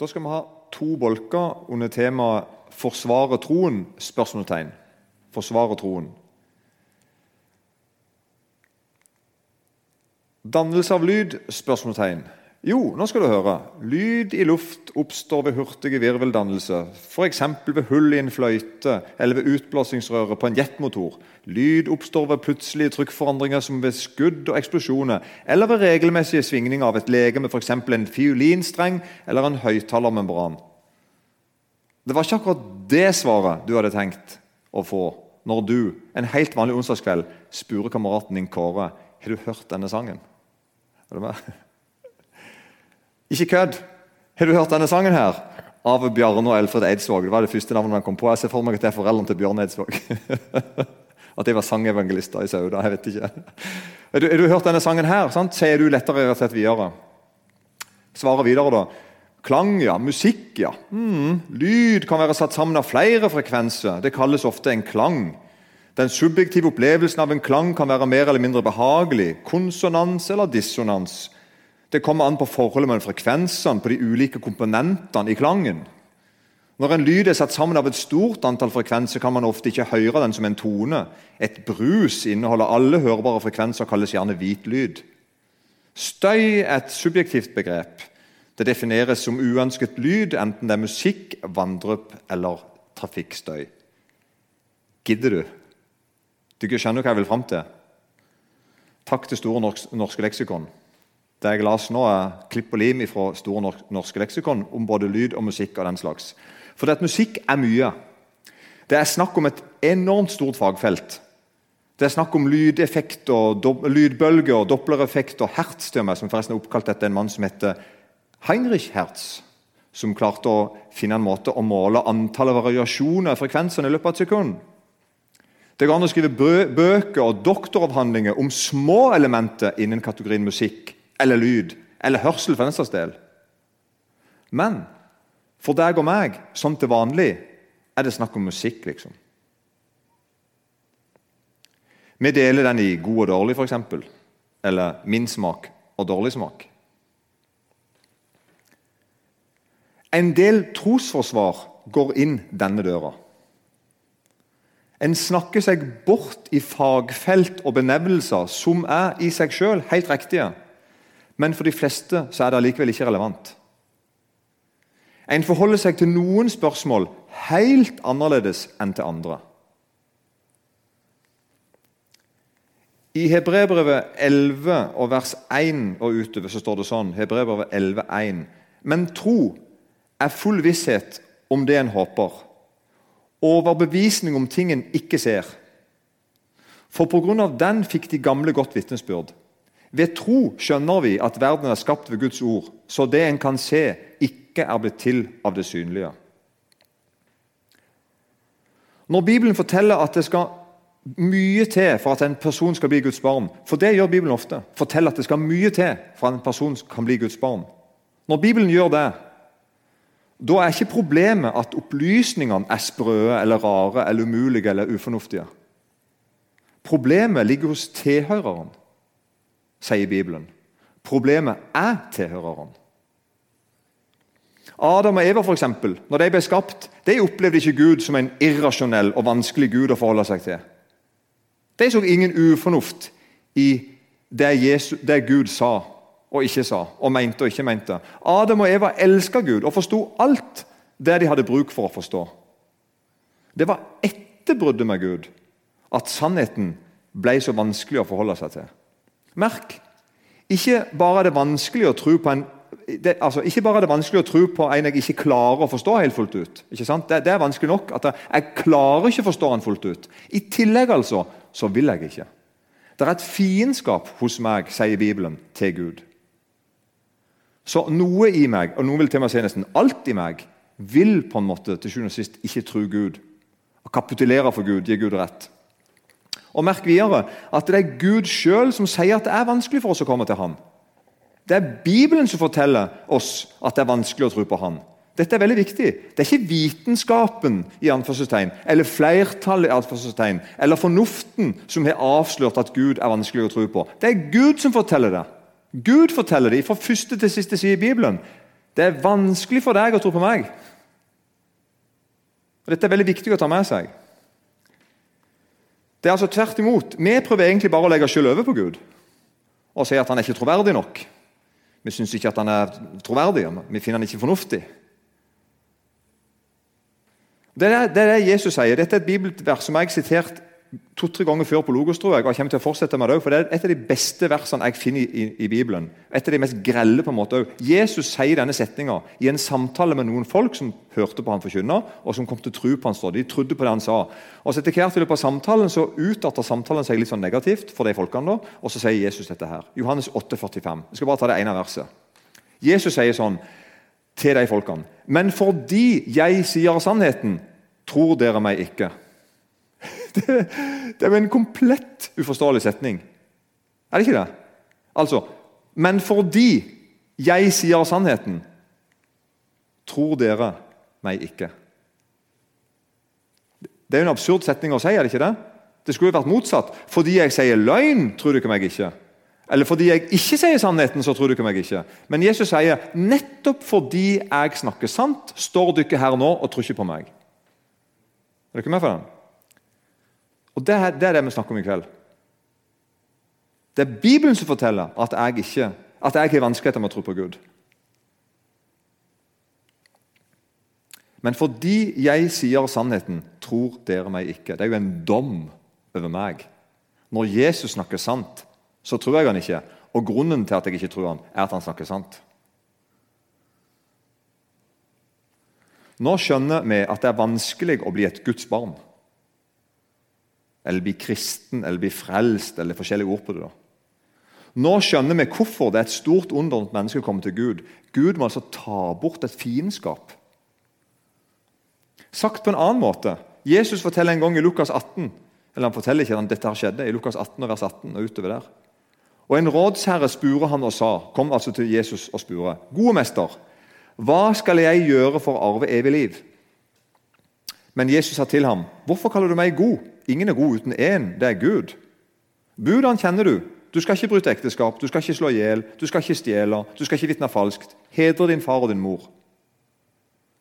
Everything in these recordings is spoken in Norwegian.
Da skal vi ha to bolker under temaet 'Forsvare troen?' spørsmålstegn. Forsvare troen. Dannelse av lyd? spørsmålstegn. Jo, nå skal du høre. Lyd i luft oppstår ved hurtige virveldannelse, f.eks. ved hull i en fløyte eller ved utblåsningsrøret på en jetmotor. Lyd oppstår ved plutselige trykkforandringer som ved skudd og eksplosjoner, eller ved regelmessige svingninger av et legeme, f.eks. en fiolinstreng eller en høyttalermembran. Det var ikke akkurat det svaret du hadde tenkt å få når du en helt vanlig onsdagskveld spurte kameraten din Kåre har du hørt denne sangen. Er du med? Ikke kødd! Har du hørt denne sangen her? Av Bjarne og Elfred Eidsvåg. Det var det første navnet man kom på. Jeg ser for meg at det er foreldrene til Bjørn Eidsvåg. at de var sangevangelister i Sauda. Jeg vet ikke. Har du, du hørt denne sangen her? Sant? Sier du lettere sett videre. Svaret videre, da. Klang, ja. Musikk, ja. Mm. Lyd kan være satt sammen av flere frekvenser. Det kalles ofte en klang. Den subjektive opplevelsen av en klang kan være mer eller mindre behagelig. Konsonans eller dissonans. Det kommer an på forholdet mellom frekvensene på de ulike komponentene i klangen. Når en lyd er satt sammen av et stort antall frekvenser, kan man ofte ikke høre den som en tone. Et brus inneholder alle hørbare frekvenser og kalles gjerne hvit lyd. Støy er et subjektivt begrep. Det defineres som uønsket lyd, enten det er musikk, vanndrypp eller trafikkstøy. Gidder du? Du skjønner hva jeg vil fram til? Takk til Store norske leksikon. Det jeg las nå, er klipp og lim fra Store norske leksikon om både lyd og musikk. og den slags. For det at musikk er mye. Det er snakk om et enormt stort fagfelt. Det er snakk om lydeffekt og lydbølger, og dopplereffekt og hertz, til meg, som forresten er oppkalt etter en mann som heter Heinrich Hertz. Som klarte å finne en måte å måle antallet variasjoner i frekvensene i løpet av et sekund. Det går an å skrive bøker og doktoravhandlinger om små elementer innen kategorien musikk eller lyd eller hørsel for den del. Men for deg og meg, som til vanlig, er det snakk om musikk, liksom. Vi deler den i god og dårlig, f.eks. Eller min smak og dårlig smak. En del trosforsvar går inn denne døra. En snakker seg bort i fagfelt og benevnelser som er i seg sjøl helt riktige. Men for de fleste så er det allikevel ikke relevant. En forholder seg til noen spørsmål helt annerledes enn til andre. I Hebrebrevet 11 og vers 1 og utover så står det sånn Hebrebrevet 11, 1. Men tro er full visshet om det en håper, overbevisning om ting en ikke ser. For på grunn av den fikk de gamle godt vitnesbyrd. Ved tro skjønner vi at verden er skapt ved Guds ord, så det en kan se, ikke er blitt til av det synlige. Når Bibelen forteller at det skal mye til for at en person skal bli Guds barn, for det gjør Bibelen ofte, forteller at det skal mye til for at en person kan bli Guds barn. Når Bibelen gjør det, da er ikke problemet at opplysningene er sprøe eller rare eller umulige eller ufornuftige. Problemet ligger hos tilhøreren sier Bibelen. Problemet er tilhøreren. Adam og Eva, for eksempel, når de ble skapt, de opplevde ikke Gud som en irrasjonell og vanskelig Gud å forholde seg til. De så ingen ufornuft i det, Jesus, det Gud sa og ikke sa, og mente og ikke mente. Adam og Eva elska Gud og forsto alt det de hadde bruk for å forstå. Det var etter bruddet med Gud at sannheten ble så vanskelig å forholde seg til. Merk ikke bare er det vanskelig å tro på en det, altså, ikke bare er det vanskelig å tro på en jeg ikke klarer å forstå helt fullt ut. Det, det er vanskelig nok at jeg, jeg klarer ikke å forstå han fullt ut. I tillegg altså, så vil jeg ikke. Det er et fiendskap hos meg, sier Bibelen, til Gud. Så noe i meg, og noen vil til meg si nesten alt i meg, vil på en måte til sjuende og sist ikke tro Gud. Og kapitulere for Gud, gi Gud rett. Og Merk videre at det er Gud sjøl som sier at det er vanskelig for oss å komme til Han. Det er Bibelen som forteller oss at det er vanskelig å tro på Han. Dette er veldig viktig. Det er ikke vitenskapen i anførselstegn, eller flertallet i anførselstegn, eller fornuften som har avslørt at Gud er vanskelig å tro på. Det er Gud som forteller det. Gud forteller det fra første til siste side i Bibelen. Det er vanskelig for deg å tro på meg. Og Dette er veldig viktig å ta med seg. Det er altså tvert imot. Vi prøver egentlig bare å legge skyld over på Gud og si at han er ikke troverdig nok. Vi syns ikke at han er troverdig, vi finner han ikke fornuftig. Det er det, Jesus sier. Dette er et bibelvers som jeg har sitert to-tre ganger før på Logos, tror jeg, og jeg kommer til å fortsette med det for Det er et av de beste versene jeg finner i, i, Bibelen. Et av de mest grelle på en måte. Jesus sier denne setninga i en samtale med noen folk som hørte på han forkynne, og som kom til å tro på han står. De trodde på det han sa. Og så Etter hvert i løpet av samtalen så utarter samtalen seg litt sånn negativt for de folkene. da, Og så sier Jesus dette her. Johannes 8, 45. Jeg skal bare ta det ene verset. Jesus sier sånn til de folkene. Men fordi jeg sier sannheten, tror dere meg ikke. Det, er jo en komplett uforståelig setning. Er det ikke det? Altså Men fordi jeg sier sannheten, tror dere meg ikke. Det er jo en absurd setning å si, er det ikke det? Det skulle jo vært motsatt. Fordi jeg sier løgn, tror du ikke meg ikke. Eller fordi jeg ikke sier sannheten, så tror du ikke meg ikke. Men Jesus sier nettopp fordi jeg snakker sant, står ikke her nå og tror ikke på meg. Er ikke med for den? Og det, er det vi snakker om i kveld. Det er Bibelen som forteller at jeg ikke at jeg har vanskeligheter med å tro på Gud. Men fordi jeg sier sannheten, tror dere meg ikke. Det er jo en dom over meg. Når Jesus snakker sant, så tror jeg han ikke. Og grunnen til at jeg ikke tror han, er at han snakker sant. Nå skjønner vi at det er vanskelig å bli et Guds barn eller bli kristen eller bli frelst, eller forskjellige ord på det. da. Nå skjønner vi hvorfor det er et stort under at mennesker kommer til Gud. Gud må altså ta bort et fiendskap. Sagt på en annen måte Jesus forteller en gang i Lukas 18 eller han forteller ikke at dette har skjedde, i Lukas 18 og vers 18 og utover der. Og En rådsherre spurte han og sa, kom altså til Jesus og spurte, Gode mester, hva skal jeg gjøre for å arve evig liv? Men Jesus sa til ham, hvorfor kaller du meg god? Ingen er god uten én, det er Gud. Budene kjenner du. Du skal ikke bryte ekteskap, du skal ikke slå i hjel, du skal ikke stjele, du skal ikke vitne falskt. Hedre din far og din mor.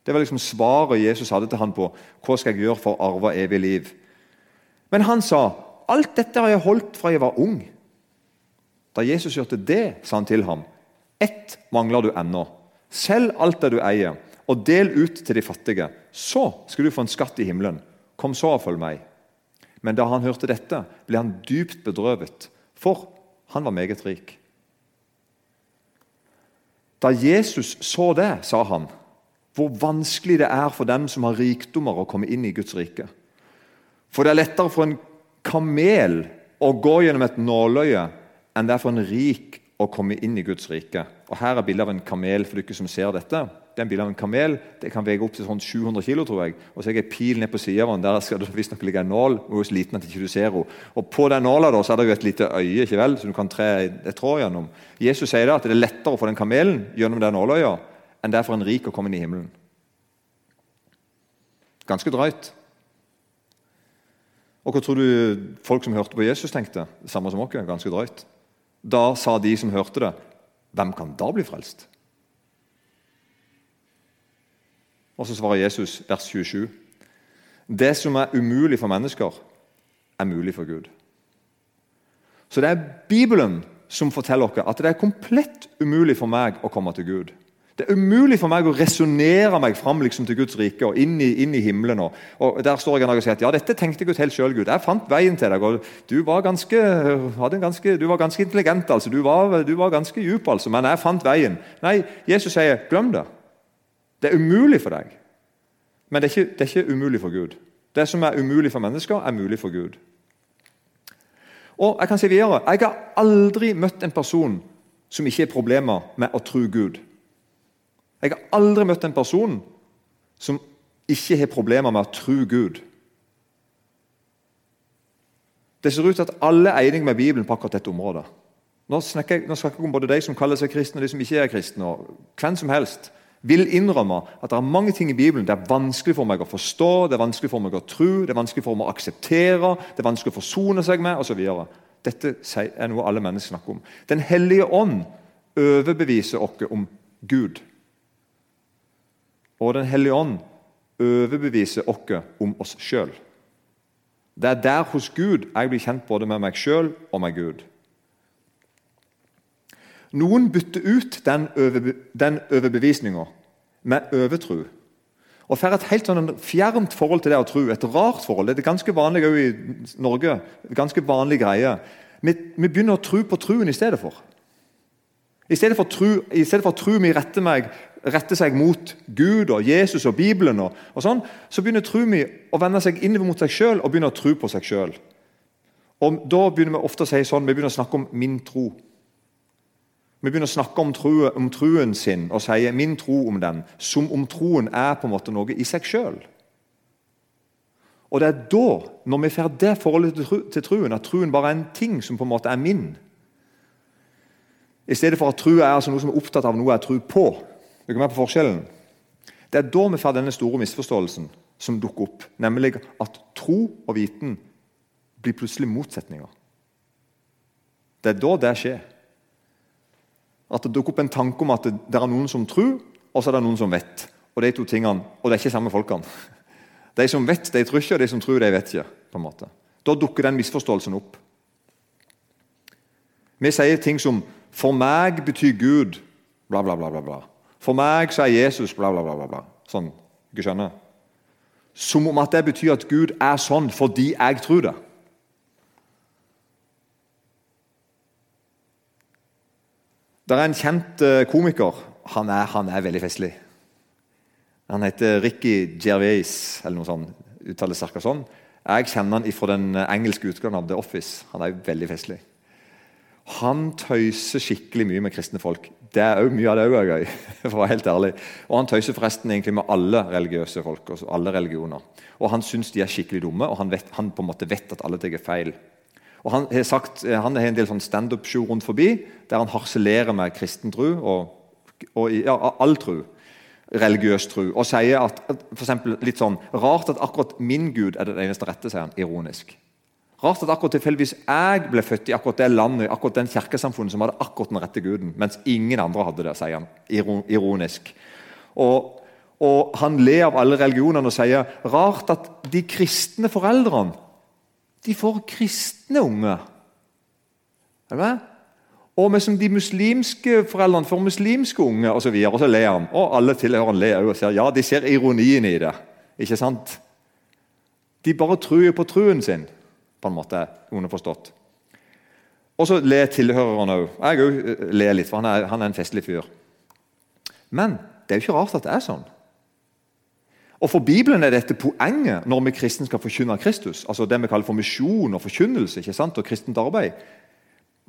Det var liksom svaret Jesus hadde til han på hva skal jeg gjøre for å arve evig liv. Men han sa alt dette har jeg holdt fra jeg var ung. Da Jesus hørte det, sa han til ham, ett mangler du ennå. Selg alt det du eier, og del ut til de fattige. Så skal du få en skatt i himmelen. Kom så og følg meg. Men da han hørte dette, ble han dypt bedrøvet, for han var meget rik. Da Jesus så det, sa han, hvor vanskelig det er for dem som har rikdommer, å komme inn i Guds rike. For det er lettere for en kamel å gå gjennom et nåløye enn det er for en rik å komme inn i Guds rike. Og Her er bildet av en kamel for dere som ser dette det er en bil av en kamel. Det kan veie opp til sånn 700 kg, tror jeg. Og så er det en pil ned på sida av den. Der skal det visstnok ligge en nål. Hun er så liten at ikke du ser henne. Og på den nåla så er det jo et lite øye ikke vel, som du kan tre et tråd gjennom. Jesus sier da at det er lettere å få den kamelen gjennom det nåløya enn det er for en rik å komme inn i himmelen. Ganske drøyt. Og hva tror du folk som hørte på Jesus, tenkte? Samme som oss. Ganske drøyt. Da sa de som hørte det, hvem kan da bli frelst? Og så svarer Jesus, vers 27.: Det som er umulig for mennesker, er mulig for Gud. Så det er Bibelen som forteller oss at det er komplett umulig for meg å komme til Gud. Det er umulig for meg å resonnere meg fram liksom, til Guds rike og inn i, inn i himmelen. Og, og, Der står jeg en dag og sier at ja, dette tenkte ut helt sjøl, Gud. Jeg fant veien til deg. og Du var ganske, ganske, du var ganske intelligent, altså. Du var, du var ganske djup, altså. Men jeg fant veien. Nei, Jesus sier glem det. Det er umulig for deg. Men det er, ikke, det er ikke umulig for Gud. Det som er umulig for mennesker, er mulig for Gud. Og Jeg kan si videre, jeg har aldri møtt en person som ikke har problemer med å tro Gud. Jeg har aldri møtt en person som ikke har problemer med å tro Gud. Det ser ut til at alle er enige med Bibelen på akkurat dette området. Nå snakker, jeg, nå snakker jeg om både de som kaller seg kristne, og de som ikke er kristne. og hvem som helst vil innrømme at det er mange ting i Bibelen det er vanskelig for meg å forstå, det er vanskelig for meg å tro, det er vanskelig for meg å akseptere, det er vanskelig å forsone seg med osv. Dette er noe alle mennesker snakker om. Den hellige ånd overbeviser oss om Gud. og Den hellige ånd overbeviser oss om oss sjøl. Det er der hos Gud jeg blir kjent både med meg sjøl og med Gud. Noen bytter ut den, over, den overbevisninga med overtro. Og får et helt sånn fjernt forhold til det å tro. Et rart forhold. Det er ganske vanlig i Norge. ganske vanlig greie. Vi, vi begynner å tro på truen i stedet for. I stedet for, tru, i stedet for å tro vi retter, meg, retter seg mot Gud og Jesus og Bibelen, og, og sånn, så begynner tro vi å vende seg inn mot seg sjøl og begynner å tro på seg sjøl. Da begynner vi ofte å si sånn, vi begynner å snakke om min tro. Vi begynner å snakke om, tru, om truen sin og sier 'min tro om den', som om troen er på en måte noe i seg sjøl. Og det er da, når vi får det forholdet til truen, at truen bare er en ting som på en måte er min. I stedet for at tro er altså noe som er opptatt av noe jeg tror på. Dere er med på forskjellen? Det er da vi får denne store misforståelsen som dukker opp, nemlig at tro og viten blir plutselig motsetninger. Det er da det skjer. At det dukker opp en tanke om at det, det er noen som tror, og så er det noen som vet. Og de to tingene, og det er ikke samme folkene. De som vet, de tror ikke, og de som tror, de vet ikke. på en måte. Da dukker den misforståelsen opp. Vi sier ting som 'For meg betyr Gud' bla, bla, bla. bla. 'For meg så er Jesus' bla, bla, bla. bla. Sånn. Ikke skjønner? Som om at det betyr at Gud er sånn fordi jeg tror det. Det er en kjent eh, komiker. Han er, han er veldig festlig. Han heter Ricky Gervais, eller noe sånt. uttales cirka sånn. Jeg kjenner han fra den engelske utgaven av The Office. Han er veldig festlig. Han tøyser skikkelig mye med kristne folk. Det er også, Mye av det òg er gøy. for å være helt ærlig. Og Han tøyser forresten egentlig med alle religiøse folk. alle religioner. Og Han syns de er skikkelig dumme, og han, vet, han på en måte vet at alle tar feil. Og Han har sagt, eh, han har en del sånn standup-show rundt forbi der han harselerer med kristen tro og, og ja, all tro. Religiøs tro. Og sier at for eksempel, litt sånn, Rart at akkurat min Gud er det eneste rette, sier han ironisk. Rart at akkurat tilfeldigvis jeg ble født i akkurat det landet akkurat den kirkesamfunnet som hadde akkurat den rette guden, mens ingen andre hadde det, sier han ironisk. Og, og Han ler av alle religionene og sier rart at de kristne foreldrene de får kristne unger. Er det Og vi som de muslimske foreldrene får muslimske unger, osv. Og, og så ler han. Og alle tilhørende ler og sier ja, de ser ironien i det. Ikke sant? De bare tror på truen sin, på en måte, underforstått. Og så ler tilhørerne òg. Jeg òg eh, ler litt, for han er, han er en festlig fyr. Men det er jo ikke rart at det er sånn. Og For Bibelen er dette poenget når vi kristne skal forkynne Kristus. altså Det vi kaller for misjon og forkynnelse ikke sant, og kristent arbeid.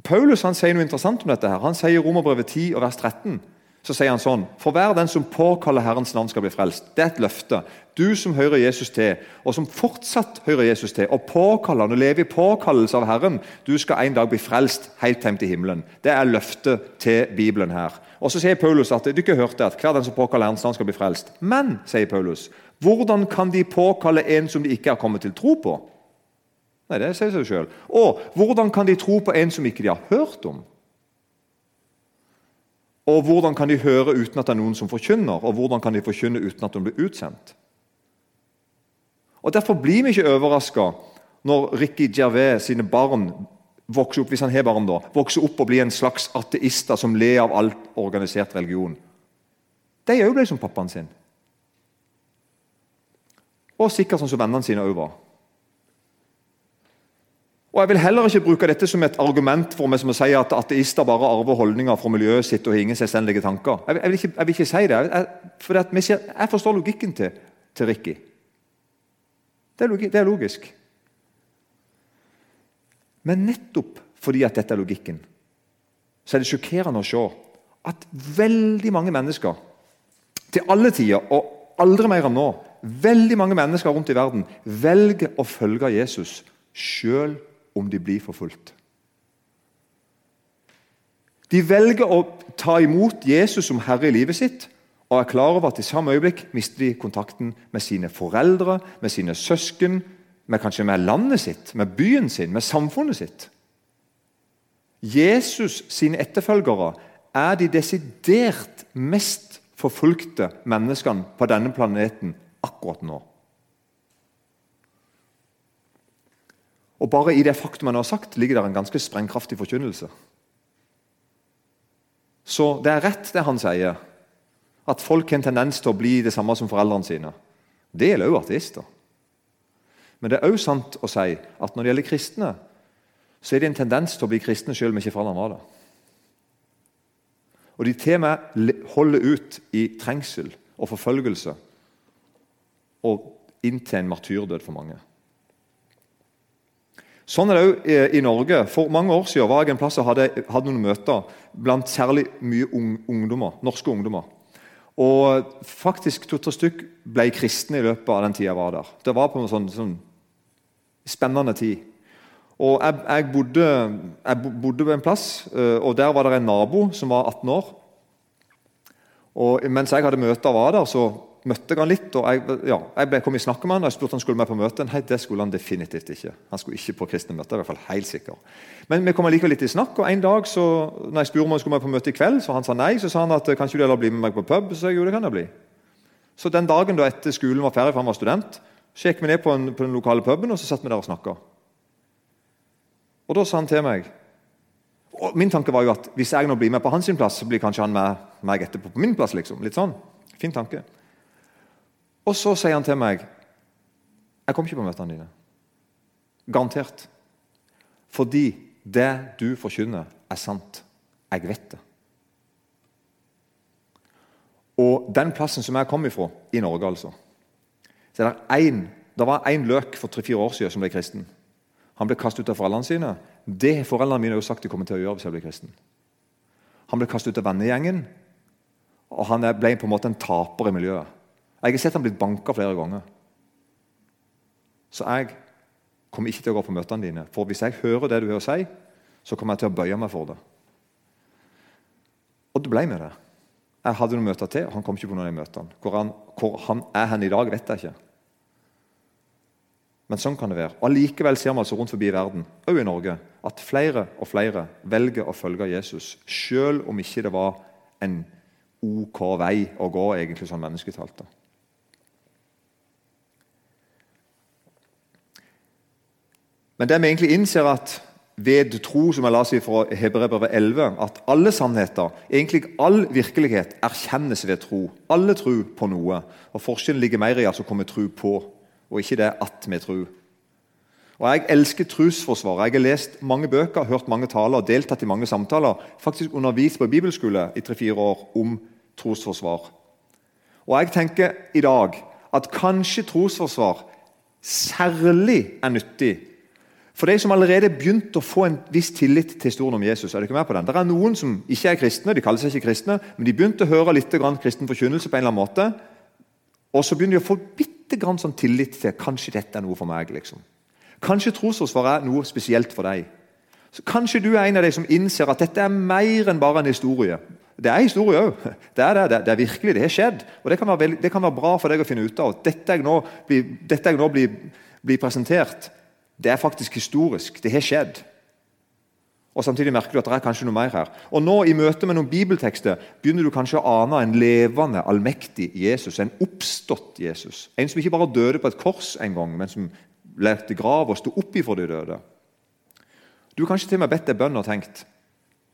Paulus han sier noe interessant om dette. her. Han sier i Romerbrevet 10 og vers 13 så sier han sånn For hver den som påkaller Herrens navn, skal bli frelst. Det er et løfte. Du som hører Jesus til, og som fortsatt hører Jesus til, og påkaller han og lever i påkallelse av Herren, du skal en dag bli frelst helt hjem til himmelen. Det er løftet til Bibelen her. Og Så sier Paulus at du ikke hørte at hver den som påkaller Herrens navn, skal bli frelst. Men, sier Paulus, hvordan kan de påkalle en som de ikke har kommet til tro på? Nei, det sier seg selv. Og hvordan kan de tro på en som ikke de har hørt om? Og hvordan kan de høre uten at det er noen som forkynner? Og hvordan kan de forkynne uten at de blir utsendt? Og Derfor blir vi ikke overraska når Ricky Gervais sine barn vokser opp hvis han har barn da, vokser opp og blir en slags ateister som ler av alt organisert religion. De òg ble som pappaen sin. Og sikkert sånn som vennene sine òg var. Og Jeg vil heller ikke bruke dette som et argument for meg som å si at ateister bare arver holdninger fra miljøet sitt og har ingen selvstendige tanker. Jeg, jeg, vil ikke, jeg, vil ikke, si det. Jeg, ser, jeg forstår logikken til, til Ricky. Det er, det er logisk. Men nettopp fordi at dette er logikken, så er det sjokkerende å se at veldig mange mennesker til alle tider, og aldri mer enn nå, veldig mange mennesker rundt i verden velger å følge Jesus sjøl om de blir forfulgt. De velger å ta imot Jesus som herre i livet sitt og er klar over at i samme øyeblikk mister de kontakten med sine foreldre, med sine søsken, med kanskje med landet sitt, med byen sin, med samfunnet sitt. Jesus sine etterfølgere er de desidert mest forfulgte menneskene på denne planeten akkurat nå. Og Bare i det faktum han har sagt, ligger det en ganske sprengkraftig forkynnelse. Så det er rett, det han sier, at folk har en tendens til å bli det samme som foreldrene sine. Det gjelder også ateister. Men det er også sant å si at når det gjelder kristne, så er det en tendens til å bli kristne selv om ikke foreldrene var det. Og de til og med holder ut i trengsel og forfølgelse og inntil en martyrdød for mange. Sånn er det òg i Norge. For mange år siden var jeg en plass og hadde, hadde noen møter blant særlig mye ungdommer, norske ungdommer. Og faktisk to-tre stykk ble kristne i løpet av den tida jeg var der. Det var på en sånn, sånn spennende tid. Og jeg, jeg, bodde, jeg, bodde, på en plass, eh, og der var det en nabo som var 18 år. Og Mens jeg hadde møter og var der, så møtte jeg han litt. og Jeg, ja, jeg kom i snakk med han, og jeg spurte han skulle med på møte. Nei, det skulle han definitivt ikke. Han skulle ikke på kristne møter. i hvert fall helt sikker. Men vi kom likevel litt i snakk, og en dag så, når jeg spurte om han skulle med på møte i kveld, så han sa nei, så sa han at kanskje du heller bli med meg på pub. Så jeg jo, det kan jeg bli. Så den dagen da etter skolen var ferdig, for han var student, så gikk vi ned på, en, på den lokale puben og så satt vi der og snakka. Og da sa han til meg og Min tanke var jo at hvis jeg nå blir med på hans plass, så blir kanskje han med meg etterpå på min plass. liksom. Litt sånn. Fin tanke. Og så sier han til meg Jeg kommer ikke på møtene dine. Garantert. Fordi det du forkynner, er sant. Jeg vet det. Og den plassen som jeg kom ifra, i Norge, altså så Det en, det var én løk for tre-fire år siden som ble kristen. Han ble kastet ut av foreldrene sine. Det har foreldrene mine også sagt de kommer til å gjøre hvis jeg blir kristen. Han ble kastet ut av vennegjengen, og han ble på en måte en taper i miljøet. Jeg har sett han blitt banka flere ganger. Så jeg kommer ikke til å gå på møtene dine. For hvis jeg hører det du har å si, så kommer jeg til å bøye meg for det. Og det ble med det. Jeg hadde noen møter til, og han kom ikke på noen av de møtene. Hvor han, hvor han er hen i dag, vet jeg ikke. Men sånn kan det være. Og Allikevel ser vi altså rundt forbi verden, òg i Norge, at flere og flere velger å følge Jesus, selv om ikke det var en OK vei å gå, egentlig sånn mennesketalt. Men det vi egentlig innser at ved tro, som jeg la seg fra Hebrevet 11, at alle sannheter, egentlig all virkelighet, erkjennes ved tro. Alle tror på noe. Og Forskjellen ligger mer i altså hva vi tror på, og ikke det at vi tror. Og Jeg elsker trosforsvaret. Jeg har lest mange bøker, hørt mange taler, deltatt i mange samtaler. Faktisk undervist på bibelskole i tre-fire år om trosforsvar. Og jeg tenker i dag at kanskje trosforsvar særlig er nyttig for de som allerede begynte å få en viss tillit til historien om Jesus. er det ikke med på den? Det er noen som ikke er kristne, de kaller seg ikke kristne, men de begynte å høre litt kristen forkynnelse på en eller annen måte. Og så begynner de å få bitte grann sånn tillit til kanskje dette er noe for meg. liksom. Kanskje trosforsvaret er noe spesielt for deg. Så kanskje du er en av de som innser at dette er mer enn bare en historie. Det er historie òg. Det, det, det, det, er virkelig, det har skjedd. Og det kan, være, det kan være bra for deg å finne ut av. Dette jeg nå blir, dette jeg nå blir presentert, det er faktisk historisk. Det har skjedd. Og Samtidig merker du at det er kanskje noe mer her. Og nå I møte med noen bibeltekster begynner du kanskje å ane en levende, allmektig Jesus. En oppstått Jesus. En som ikke bare døde på et kors en gang, men som lærte grav og sto opp ifra de døde. Du har kanskje til og med bedt deg bønn og tenkt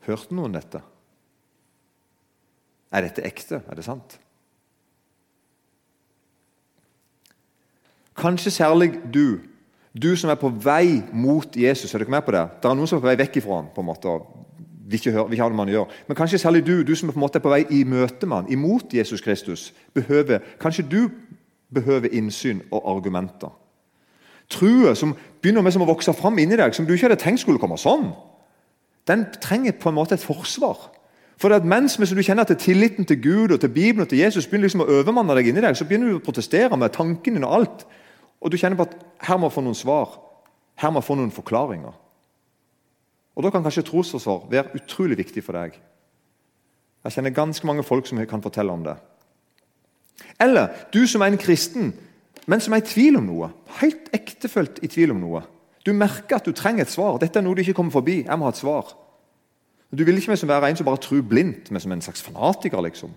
Hørte noen dette? Er dette ekte? Er det sant? Kanskje særlig du du som er på vei mot Jesus, er dere med på det? Det er noen som er på vei vekk ifra ham. på en måte, vi ikke, hører, vi ikke man gjør. Men kanskje særlig du, du som er på en måte på vei i møte med ham, imot Jesus Kristus. behøver, Kanskje du behøver innsyn og argumenter. Trua som begynner med som å vokse fram inni deg, som du ikke hadde tenkt skulle komme sånn, den trenger på en måte et forsvar. For at Mens du kjenner at tilliten til Gud og til Bibelen og til Jesus begynner liksom å overmanne deg inni deg, så begynner du å protestere med tanken din og alt. Og du kjenner på at her må jeg få noen svar. Her må jeg få noen forklaringer. Og Da kan kanskje trosforsvar være utrolig viktig for deg. Jeg kjenner ganske mange folk som kan fortelle om det. Eller du som er en kristen, men som er i tvil om noe. Helt ektefølt i tvil om noe. Du merker at du trenger et svar. Dette er noe du ikke kommer forbi. Jeg må ha et svar. Du vil ikke være en som bare tror blindt, men som en slags fanatiker. liksom.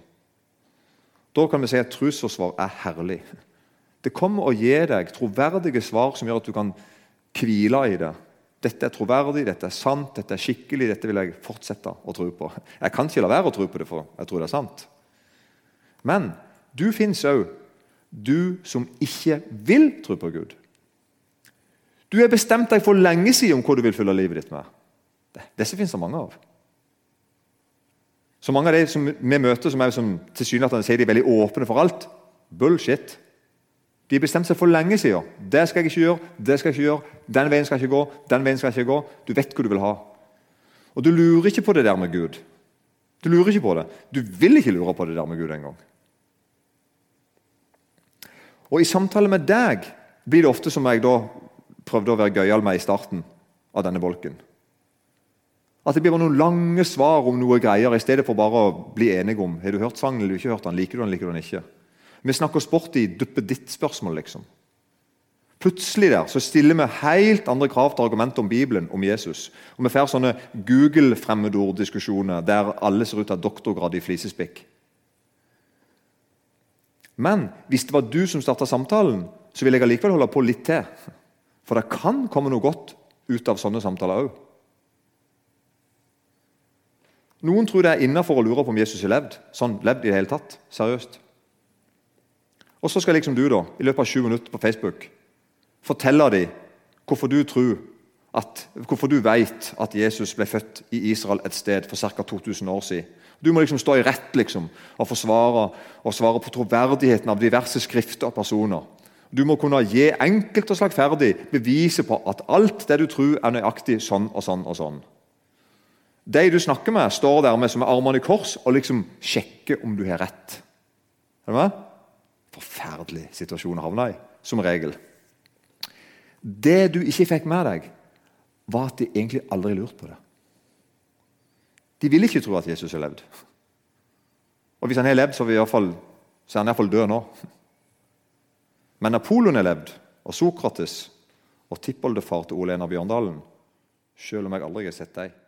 Da kan vi si at trosforsvar er herlig. Det kommer å gi deg troverdige svar som gjør at du kan hvile i det. Dette er troverdig, dette er sant, dette er skikkelig, dette vil jeg fortsette å tro på. Jeg kan ikke la være å tro på det, for jeg tror det er sant. Men du fins òg, du som ikke vil tro på Gud. Du har bestemt deg for lenge siden om hva du vil fylle livet ditt med. Disse fins det mange av. Så mange av de som vi møter, som er som tilsynelatende sier de er veldig åpne for alt. Bullshit. De har bestemt seg for lenge siden. Det skal jeg ikke gjøre, det skal jeg ikke gjøre, den veien skal jeg ikke gå, den veien skal jeg ikke gå. Du vet hva du vil ha. Og du lurer ikke på det der med Gud. Du lurer ikke på det. Du vil ikke lure på det der med Gud engang. Og i samtale med deg blir det ofte som jeg da prøvde å være gøyal med i starten av denne bolken. At det blir noen lange svar om noe greier, i stedet for bare å bli enige om har du hørt sangen eller ikke hørt den, liker du den, liker du den ikke. Vi snakker oss bort i duppeditt-spørsmål, liksom. Plutselig der så stiller vi helt andre krav til argumentet om Bibelen, om Jesus. Og Vi får sånne Google-fremmedorddiskusjoner der alle ser ut til å ha doktorgrad i flisespikk. Men hvis det var du som starta samtalen, så vil jeg allikevel holde på litt til. For det kan komme noe godt ut av sånne samtaler òg. Noen tror det er innafor å lure på om Jesus har levd. Sånn levd i det hele tatt. Seriøst. Og så skal liksom du da, i løpet av 20 minutter på Facebook fortelle dem hvorfor du tror at, hvorfor du vet at Jesus ble født i Israel et sted for ca. 2000 år siden. Du må liksom stå i rett liksom, og forsvare og svare på troverdigheten av diverse skrifter og personer. Du må kunne gi enkelt og slagferdig beviset på at alt det du tror, er nøyaktig sånn og sånn og sånn. De du snakker med, står dermed som med armene i kors og liksom sjekker om du har rett. Er du med? Forferdelig situasjon å havne i, som regel. Det du ikke fikk med deg, var at de egentlig aldri lurte på det. De ville ikke tro at Jesus har levd. Og hvis han har levd, så, er, fall, så er han iallfall død nå. Men Napoleon har levd, og Sokrates og tippoldefar til Ole Einar Bjørndalen, selv om jeg aldri har sett dem.